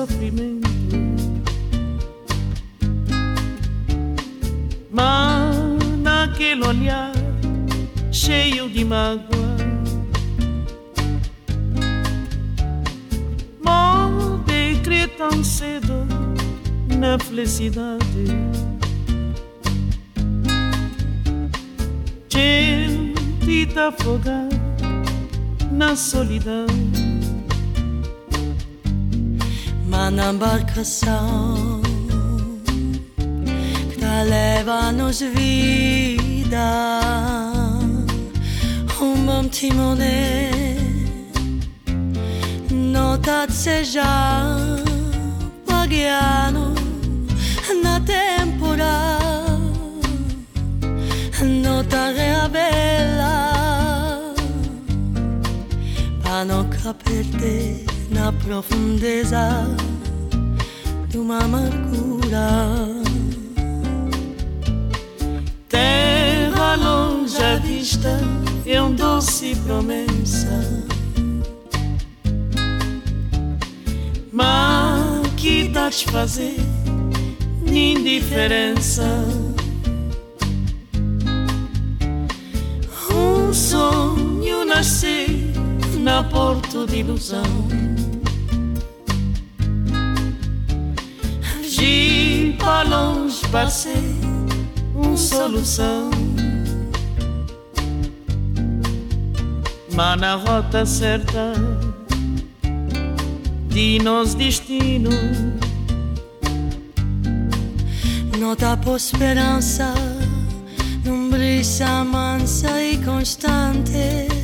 sofrimento. Mas naquele olhar cheio de mágoa, molde crer tão cedo na felicidade. Gente afogar na solidão. Pana barca são que tá leva-nos vida um bom timone notat seja pagiano na temporada notare bella pano capete na profondezza di un'amargura. Terra longe à vista é um doce promessa. Mas que dá te fazer indiferença? Um sonho nascer na porto de ilusão. De para longe passei solução. Mas na rota certa de nosso destino. Nota por esperança, num brisa mansa e constante.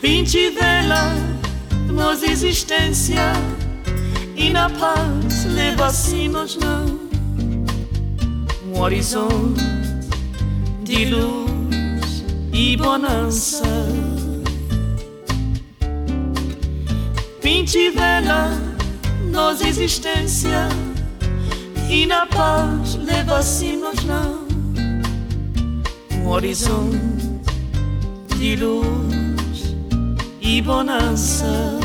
Pinte vela nossa existência e na paz leva-se nos não um horizonte de luz e bonança. Pinte vela nossa existência e na paz leva-se nos não um horizonte de luz e bonança.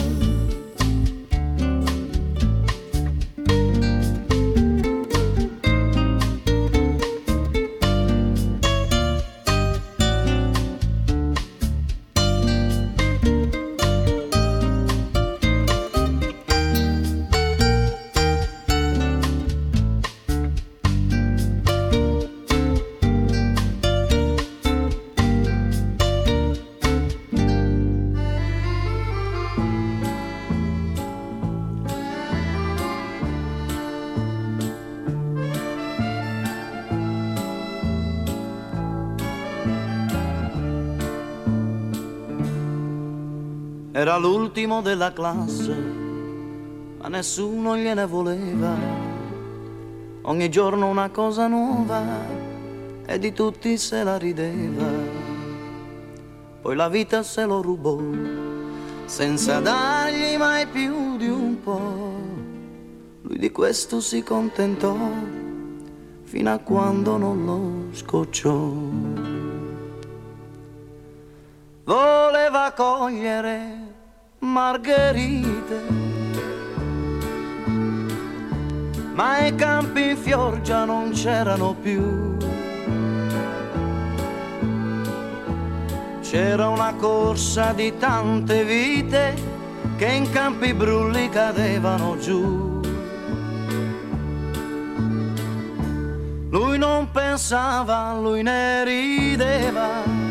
L'ultimo della classe, ma nessuno gliene voleva. Ogni giorno una cosa nuova e di tutti se la rideva. Poi la vita se lo rubò, senza dargli mai più di un po'. Lui di questo si contentò fino a quando non lo scocciò. Voleva cogliere margherite, ma i campi in fior già non c'erano più. C'era una corsa di tante vite che in campi brulli cadevano giù. Lui non pensava, lui ne rideva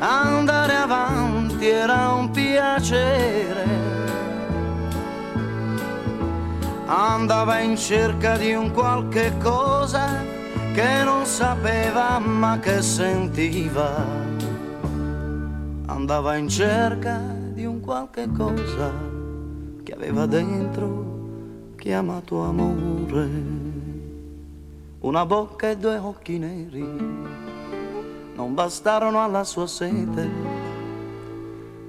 andare avanti era un piacere. Andava in cerca di un qualche cosa che non sapeva ma che sentiva. Andava in cerca di un qualche cosa che aveva dentro chiamato amore. Una bocca e due occhi neri non bastarono alla sua sete.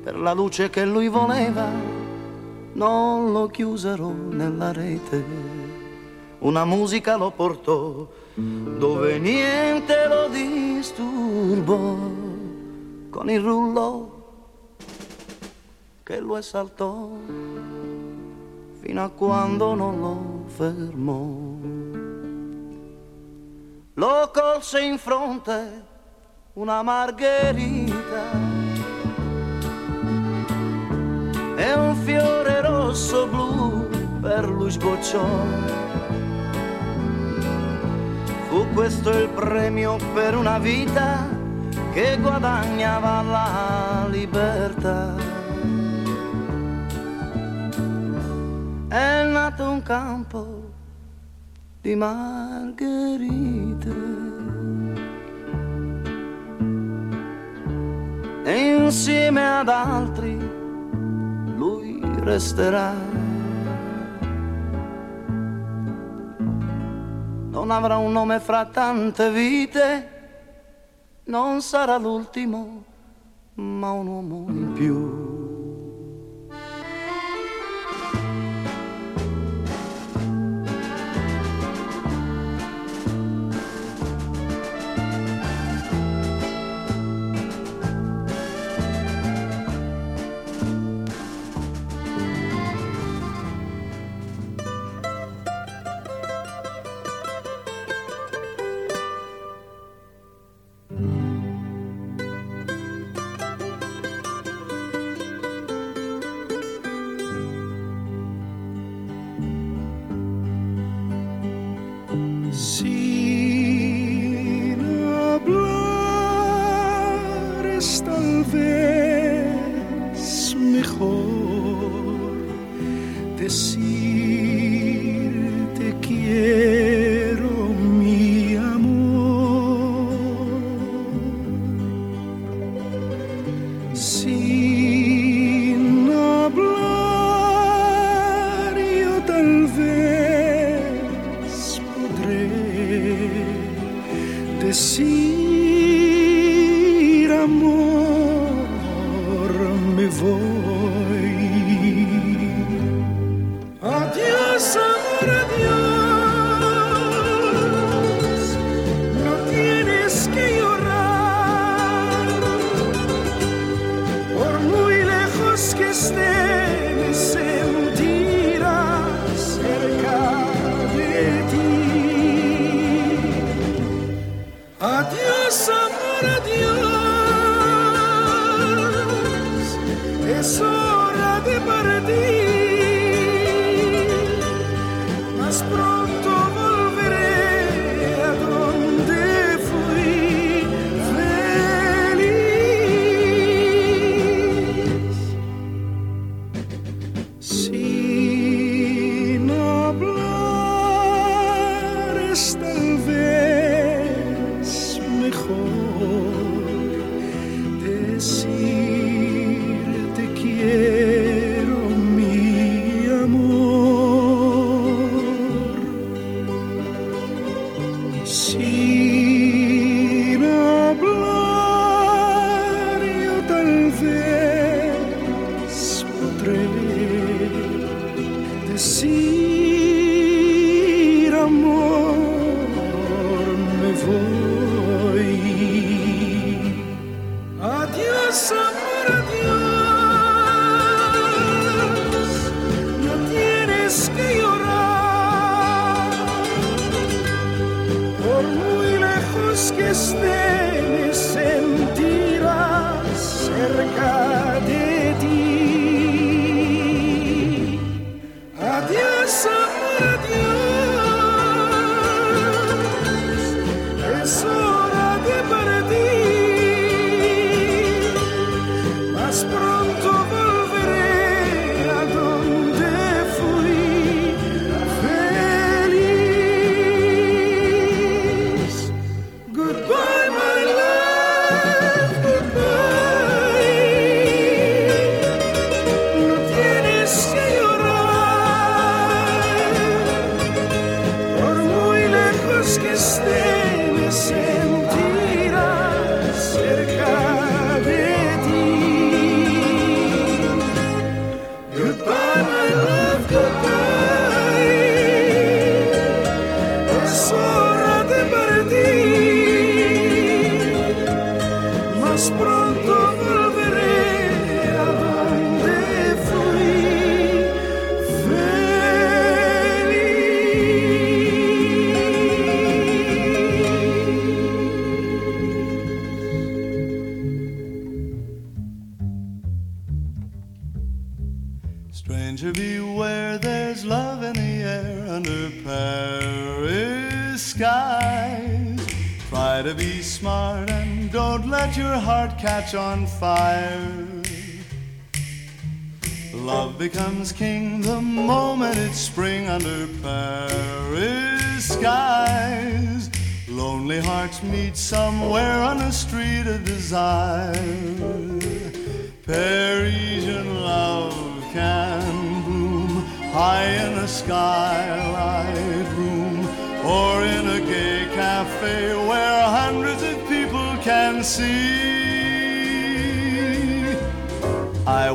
Per la luce che lui voleva, non lo chiusero nella rete. Una musica lo portò dove niente lo disturbò. con il rullo che lo esaltò fino a quando non lo fermò. Lo colse in fronte una margherita e un fiore rosso blu per lui sbocciò. Fu questo il premio per una vita che guadagnava la libertà. è nato un campo di margherite. E insieme ad altri lui resterà. Non avrà un nome fra tante vite, non sarà l'ultimo, ma un uomo in più. Para Dios. Catch on fire. Love becomes king the moment it's spring under Paris skies. Lonely hearts meet somewhere on a street of desire. Parisian love can bloom high in a skylight room or in a gay cafe where hundreds of people can see.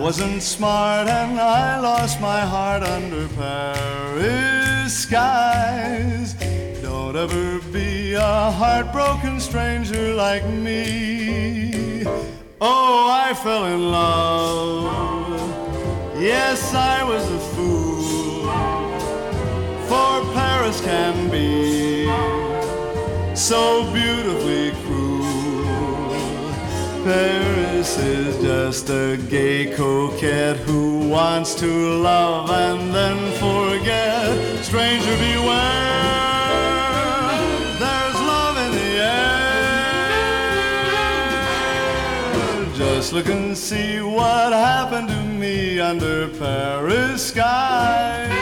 Wasn't smart and I lost my heart under Paris skies. Don't ever be a heartbroken stranger like me. Oh, I fell in love. Yes, I was a fool. For Paris can be so beautifully cruel. Paris is just a gay coquette who wants to love and then forget. Stranger beware. There's love in the air. Just look and see what happened to me under Paris skies.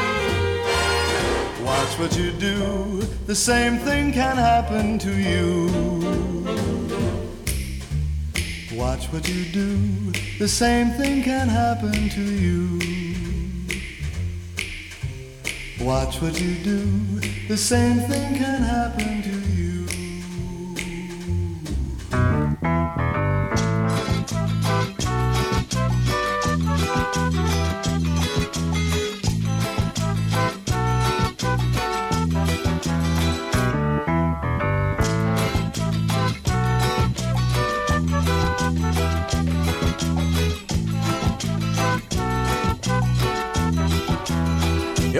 Watch what you do, the same thing can happen to you. Watch what you do, the same thing can happen to you. Watch what you do, the same thing can happen to you.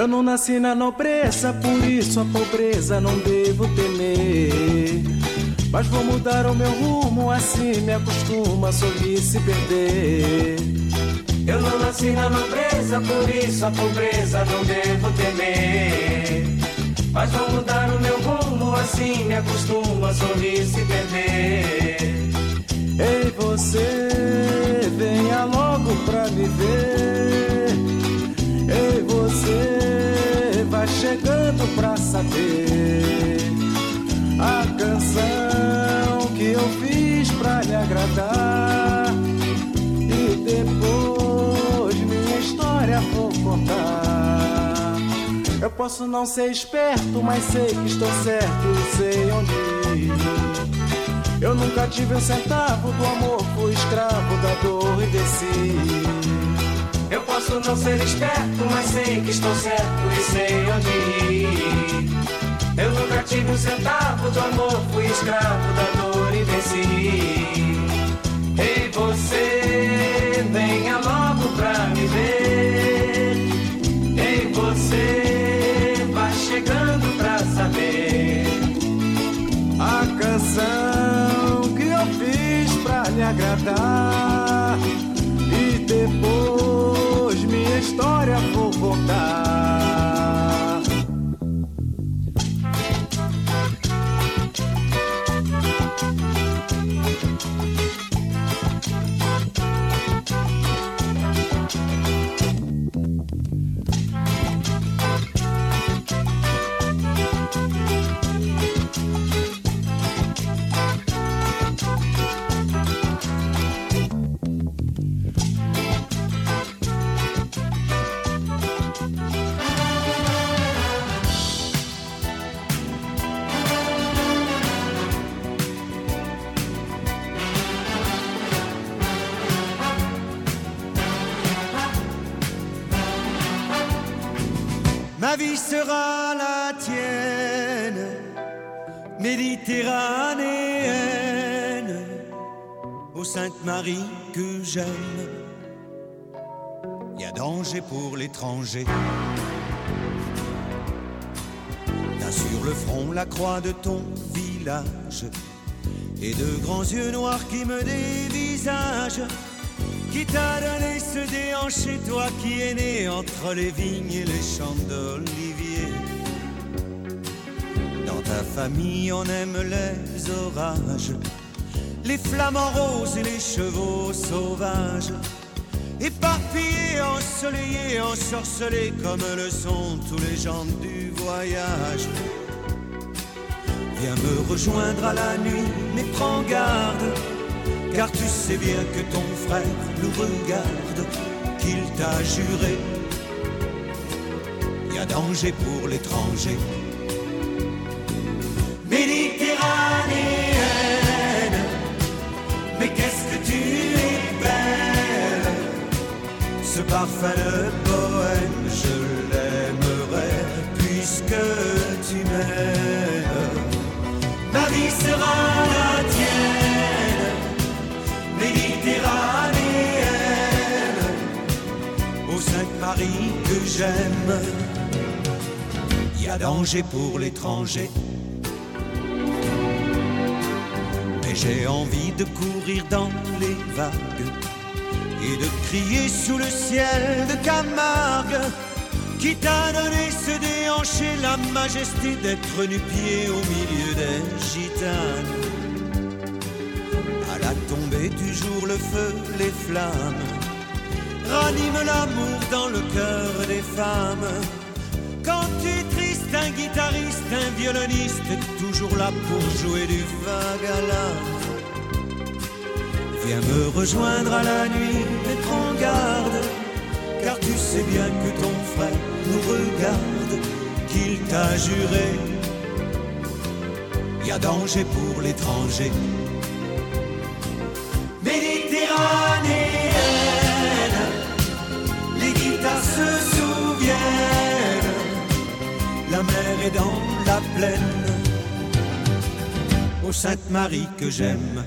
Eu não nasci na nobreza, por isso a pobreza não devo temer. Mas vou mudar o meu rumo, assim me acostuma a sorrir se perder. Eu não nasci na nobreza, por isso a pobreza não devo temer. Mas vou mudar o meu rumo, assim me acostuma a sorrir se perder. Ei, você, venha logo pra me ver. Ei, você, vai chegando pra saber a canção que eu fiz pra lhe agradar. E depois minha história vou contar. Eu posso não ser esperto, mas sei que estou certo sei onde ir. Eu nunca tive um centavo do amor, fui escravo da dor e desci. Posso não ser esperto, mas sei que estou certo e sei onde ir. Eu nunca tive um centavo do amor, fui escravo da dor e venci. Ei, você, venha logo pra me ver. Ei, você, vai chegando pra saber. A canção que eu fiz pra lhe agradar. J'aime. Y a danger pour l'étranger. T'as sur le front la croix de ton village et de grands yeux noirs qui me dévisagent. qui t'a donné ce déhanché, toi qui es né entre les vignes et les champs d'olivier. Dans ta famille, on aime les orages, les flamants roses et les chevaux sauvages. Éparpillés, ensoleillés, ensorcelés comme le sont tous les gens du voyage. Viens me rejoindre à la nuit, mais prends garde, car tu sais bien que ton frère nous regarde, qu'il t'a juré. Y a danger pour l'étranger. Parfum de poème, je l'aimerais puisque tu m'aimes. Ma vie sera la tienne, méditerranéenne, au Sainte-Marie que j'aime. Y a danger pour l'étranger. Mais j'ai envie de courir dans les vagues et de crier sous le ciel de Camargue qui t'a donné ce déhanché, la majesté d'être nu-pied au milieu des gitanes. À la tombée du jour, le feu, les flammes raniment l'amour dans le cœur des femmes. Quand tu es triste, un guitariste, un violoniste toujours là pour jouer du l'âme. Viens me rejoindre à la nuit et prends garde, car tu sais bien que ton frère nous regarde, qu'il t'a juré. Y a danger pour l'étranger. Méditerranéenne, les guitares se souviennent, la mer est dans la plaine, au Sainte-Marie que j'aime.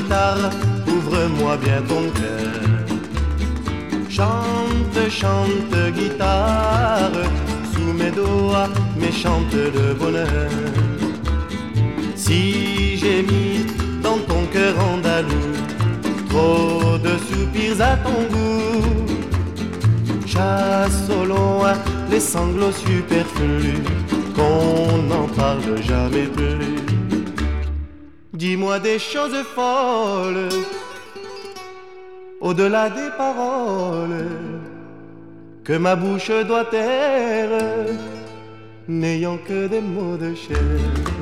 Guitare, ouvre-moi bien ton cœur. Chante, chante, guitare, sous mes doigts, mais chante de bonheur. Si j'ai mis dans ton cœur andalou trop de soupirs à ton goût, chasse au loin les sanglots superflus, qu'on n'en parle jamais plus. Dis-moi des choses folles, au-delà des paroles, que ma bouche doit taire, n'ayant que des mots de chair.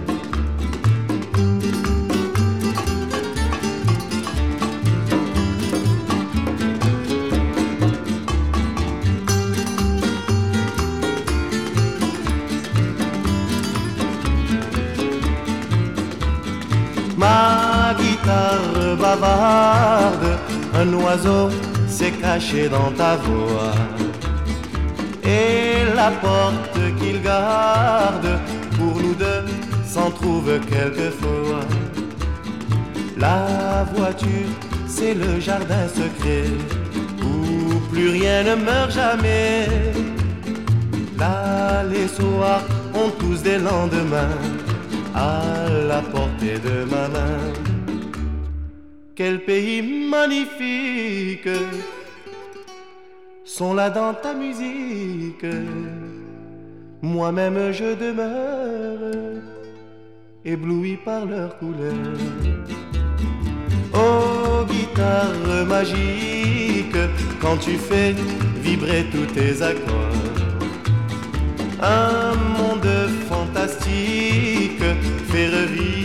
Un oiseau s'est caché dans ta voix. Et la porte qu'il garde pour nous deux s'en trouve quelquefois. La voiture, c'est le jardin secret où plus rien ne meurt jamais. Là, les soirs ont tous des lendemains à la portée de ma main. Quel pays magnifique sont là dans ta musique. Moi-même je demeure ébloui par leurs couleurs. Oh guitare magique, quand tu fais vibrer tous tes accords. Un monde fantastique fait revivre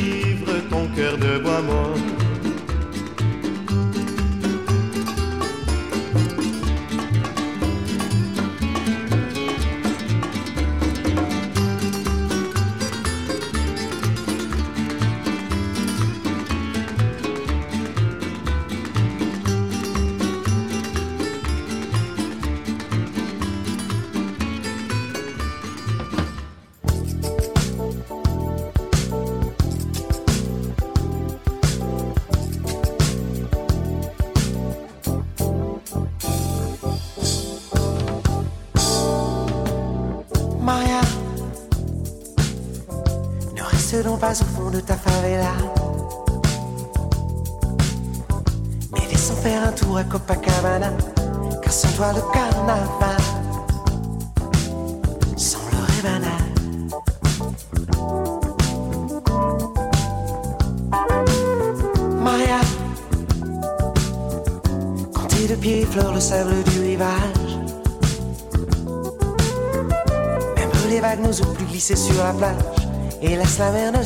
I'm in a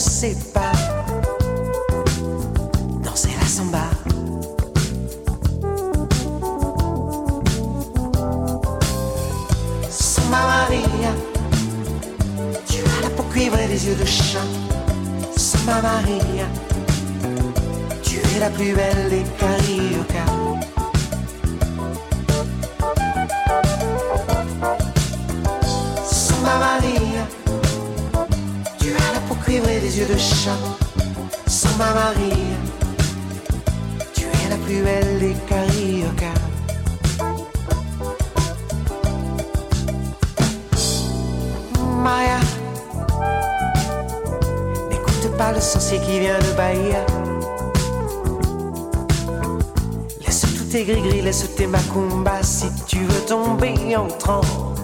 le sorcier qui vient de Bahia. Laisse tous tes gris-gris, laisse tes macumbas si tu veux tomber en transe.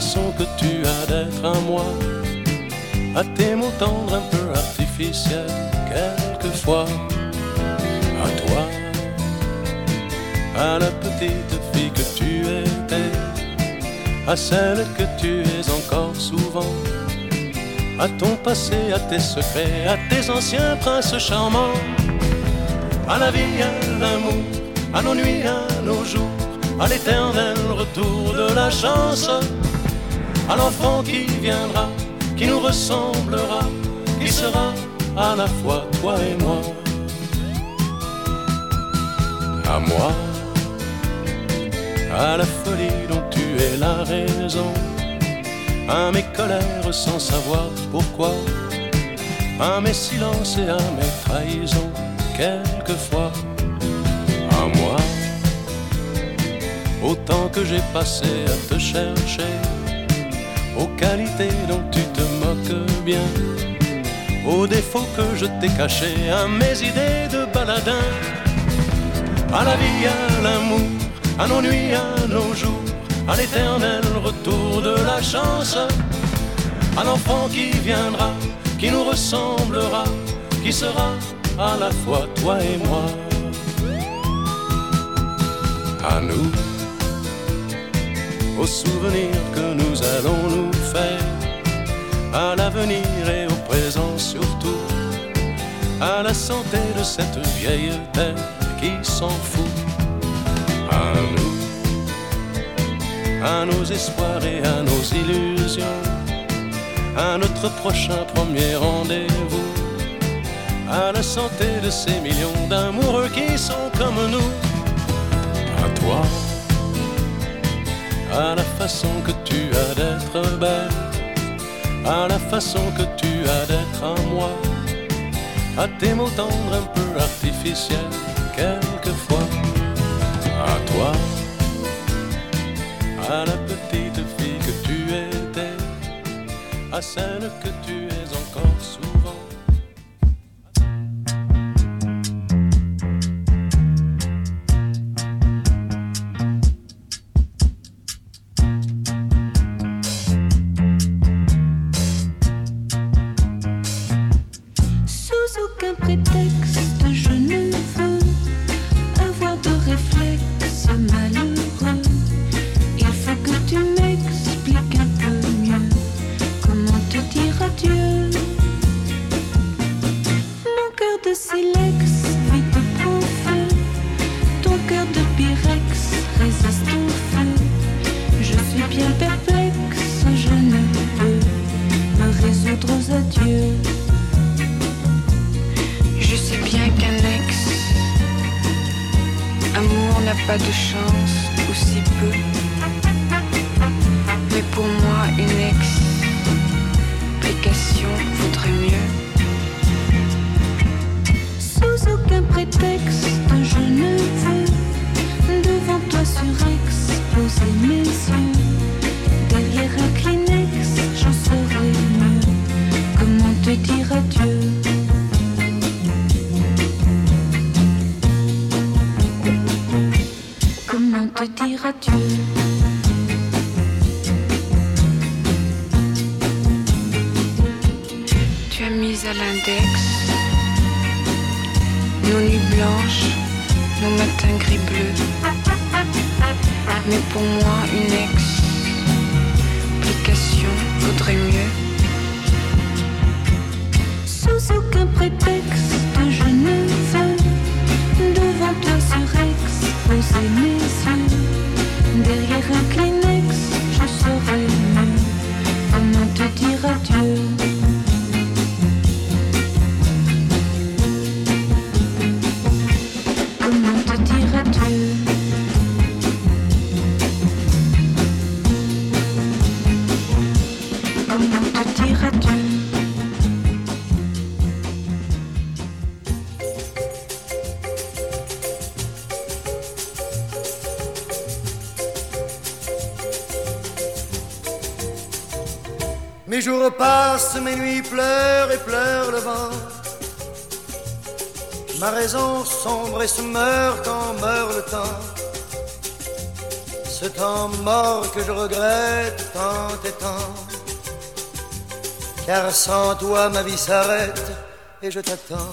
Que tu as d'être à moi, à tes mots tendres un peu artificiels, quelquefois, à toi, à la petite fille que tu étais, à celle que tu es encore souvent, à ton passé, à tes secrets, à tes anciens princes charmants, à la vie, à l'amour, à nos nuits, à nos jours, à l'éternel retour de la chance à l'enfant qui viendra, qui nous ressemblera, qui sera à la fois toi et moi. À moi, à la folie dont tu es la raison, à mes colères sans savoir pourquoi, à mes silences et à mes trahisons, quelquefois. À moi, autant que j'ai passé à te chercher aux qualités dont tu te moques bien, aux défauts que je t'ai cachés, à mes idées de baladin, à la vie, à l'amour, à nos nuits, à nos jours, à l'éternel retour de la chance, à l'enfant qui viendra, qui nous ressemblera, qui sera à la fois toi et moi. À nous aux souvenirs que nous allons nous faire, à l'avenir et au présent surtout, à la santé de cette vieille terre qui s'en fout, à nous, à nos espoirs et à nos illusions, à notre prochain premier rendez-vous, à la santé de ces millions d'amoureux qui sont comme nous, à toi à la façon que tu as d'être belle, à la façon que tu as d'être à moi, à tes mots tendres un peu artificiels, quelquefois, à toi, à la petite fille que tu étais, à celle que tu es encore Passent, mes nuits pleurent et pleurent le vent. Ma raison sombre et se meurt quand meurt le temps. Ce temps mort que je regrette tant et tant. Car sans toi ma vie s'arrête et je t'attends.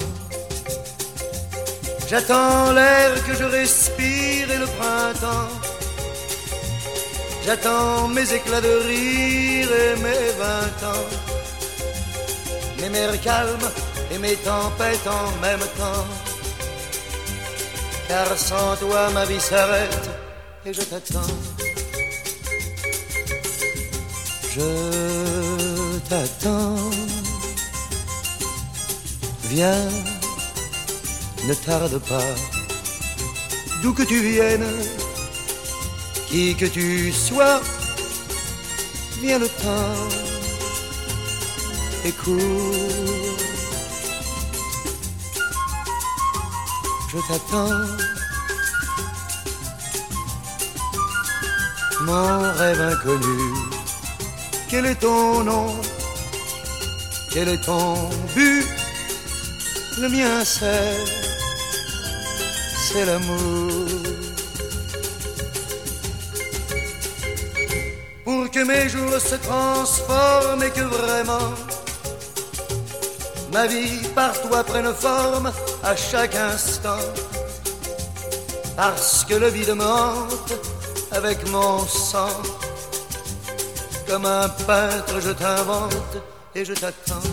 J'attends l'air que je respire et le printemps. J'attends mes éclats de rire et mes vingt ans. Mes mers calmes et mes tempêtes en même temps. Car sans toi ma vie s'arrête et je t'attends. Je t'attends. Viens, ne tarde pas, d'où que tu viennes, qui que tu sois, viens le temps et. Je t'attends. Mon rêve inconnu, quel est ton nom? Quel est ton but? Le mien c'est, c'est l'amour. Pour que mes jours se transforment et que vraiment ma vie par toi prenne forme à chaque instant. Parce que le vide mente avec mon sang. Comme un peintre, je t'invente et je t'attends.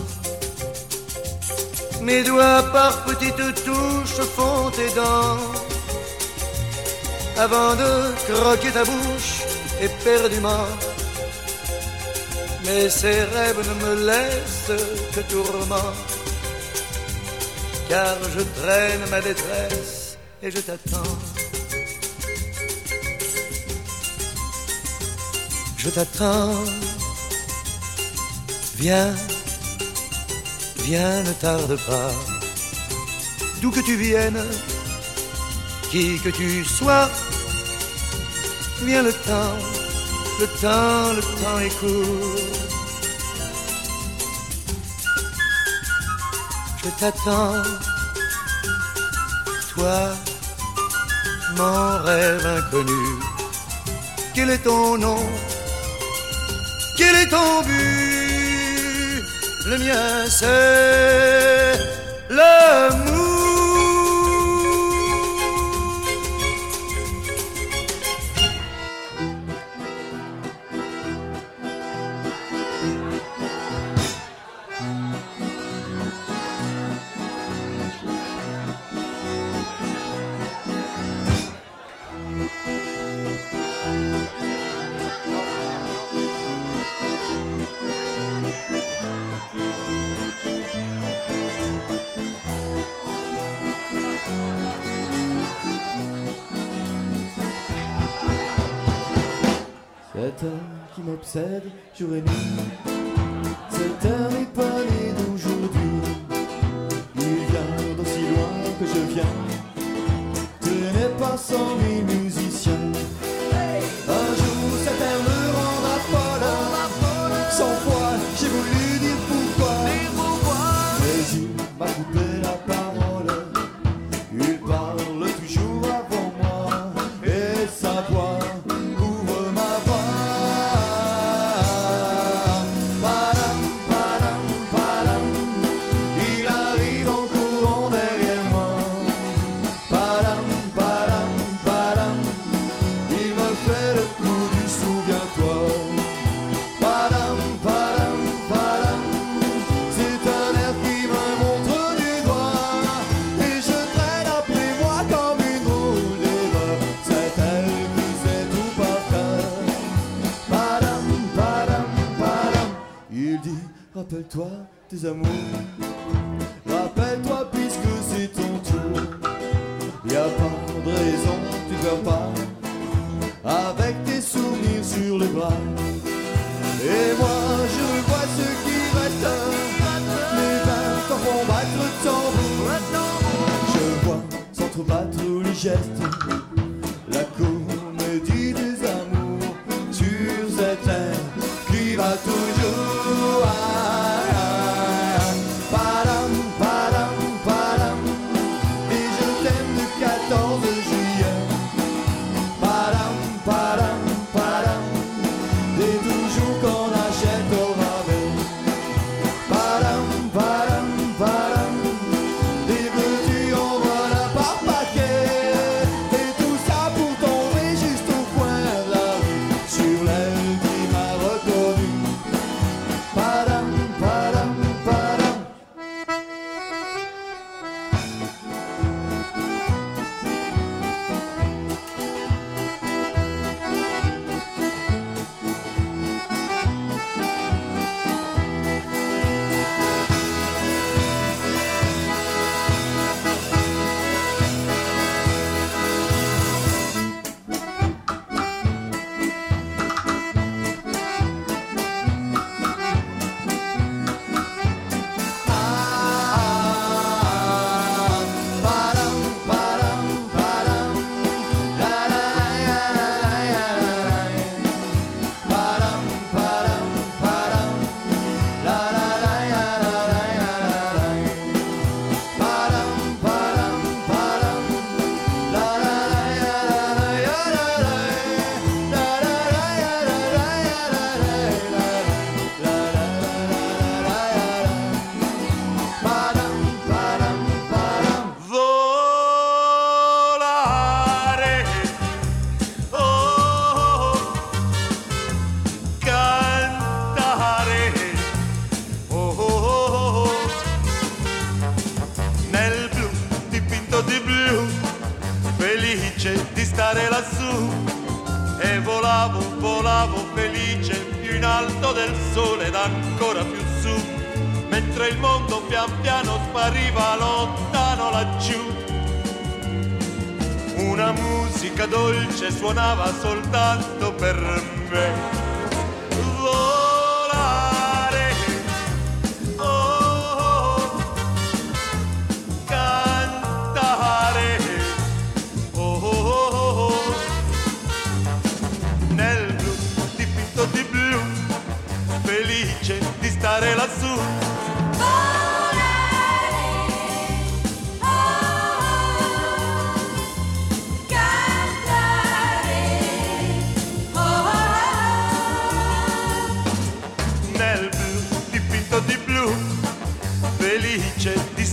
Mes doigts par petites touches font tes dents. Avant de croquer ta bouche éperdument. Mais ces rêves ne me laissent que tourment. Car je traîne ma détresse et je t'attends. je t'attends. Viens, viens, ne tarde pas. D'où que tu viennes, qui que tu sois, le temps, le temps, le temps est court. Je t'attends, toi, mon rêve inconnu. Quel est ton nom? Quel est ton but? Le mien c'est l'amour. Jour et nuit. Cet né d'aujourd'hui. Il vient d'aussi loin que je viens. Tu n'es pas sans mes musica dolce suonava soltanto per me. Volare, oh, oh, oh, oh, oh, di blu, felice di stare lassù.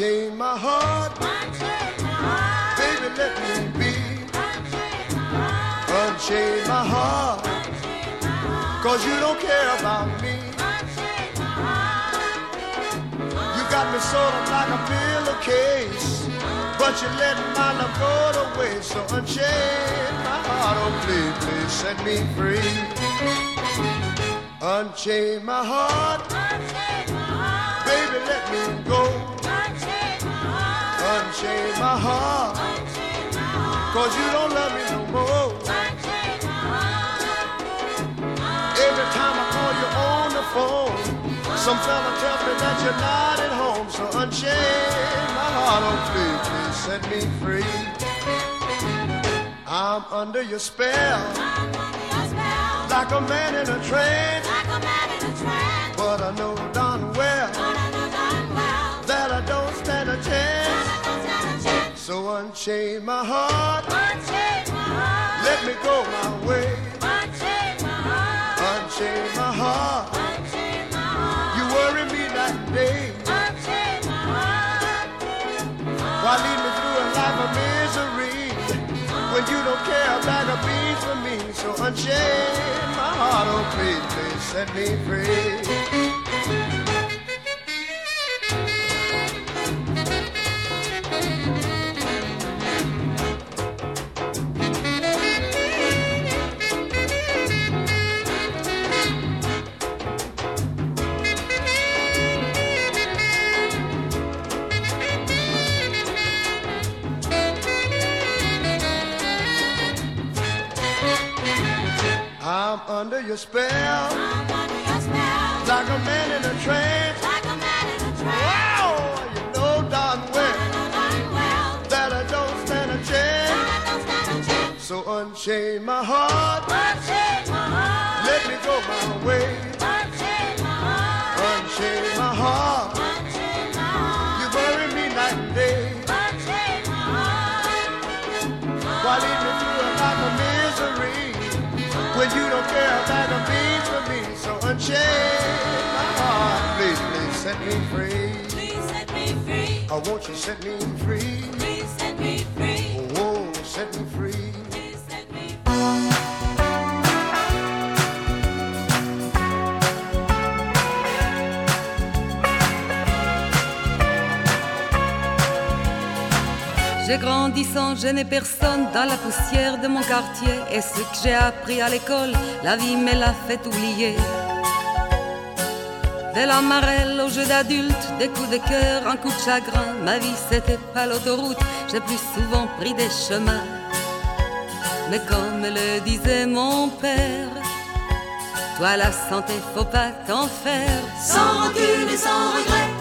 Unchain my heart, baby, let me be. Unchain my heart, cause you don't care about me. You got me sort of like a pillowcase, but you let my love go to waste. So unchain my heart, oh please, please set me free. Unchain my heart, baby, let me go. Unchain my heart, cause you don't love me no more. Every time I call you on the phone, some fella tells me that you're not at home. So unchain my heart, oh please, please set me free. I'm under your spell, like a man in a trance. But I know darn well that I don't stand a chance. So unchain my heart, let me go my way. Unchain my heart, you worry me and day. Why lead me through a life of misery when you don't care a bag of beans for me? So unchain my heart, oh please, please set me free. I'm under your spell. Like a man in a trance. Like a man in a trance. Wow, you know darn well that I don't stand a chance. So unchain my heart. unchain my heart. Let me go my way. When you don't care about the beans for me? So unchain my heart, please, please set me free. Please set me free. Oh, won't you set me free? Please set me free. Oh, set me free. J'ai grandi sans gêner personne dans la poussière de mon quartier. Et ce que j'ai appris à l'école, la vie me l'a fait oublier. De la marelle au jeu d'adulte, des coups de cœur, un coup de chagrin. Ma vie c'était pas l'autoroute, j'ai plus souvent pris des chemins. Mais comme le disait mon père, toi la santé faut pas t'en faire. Sans rancune et sans regret.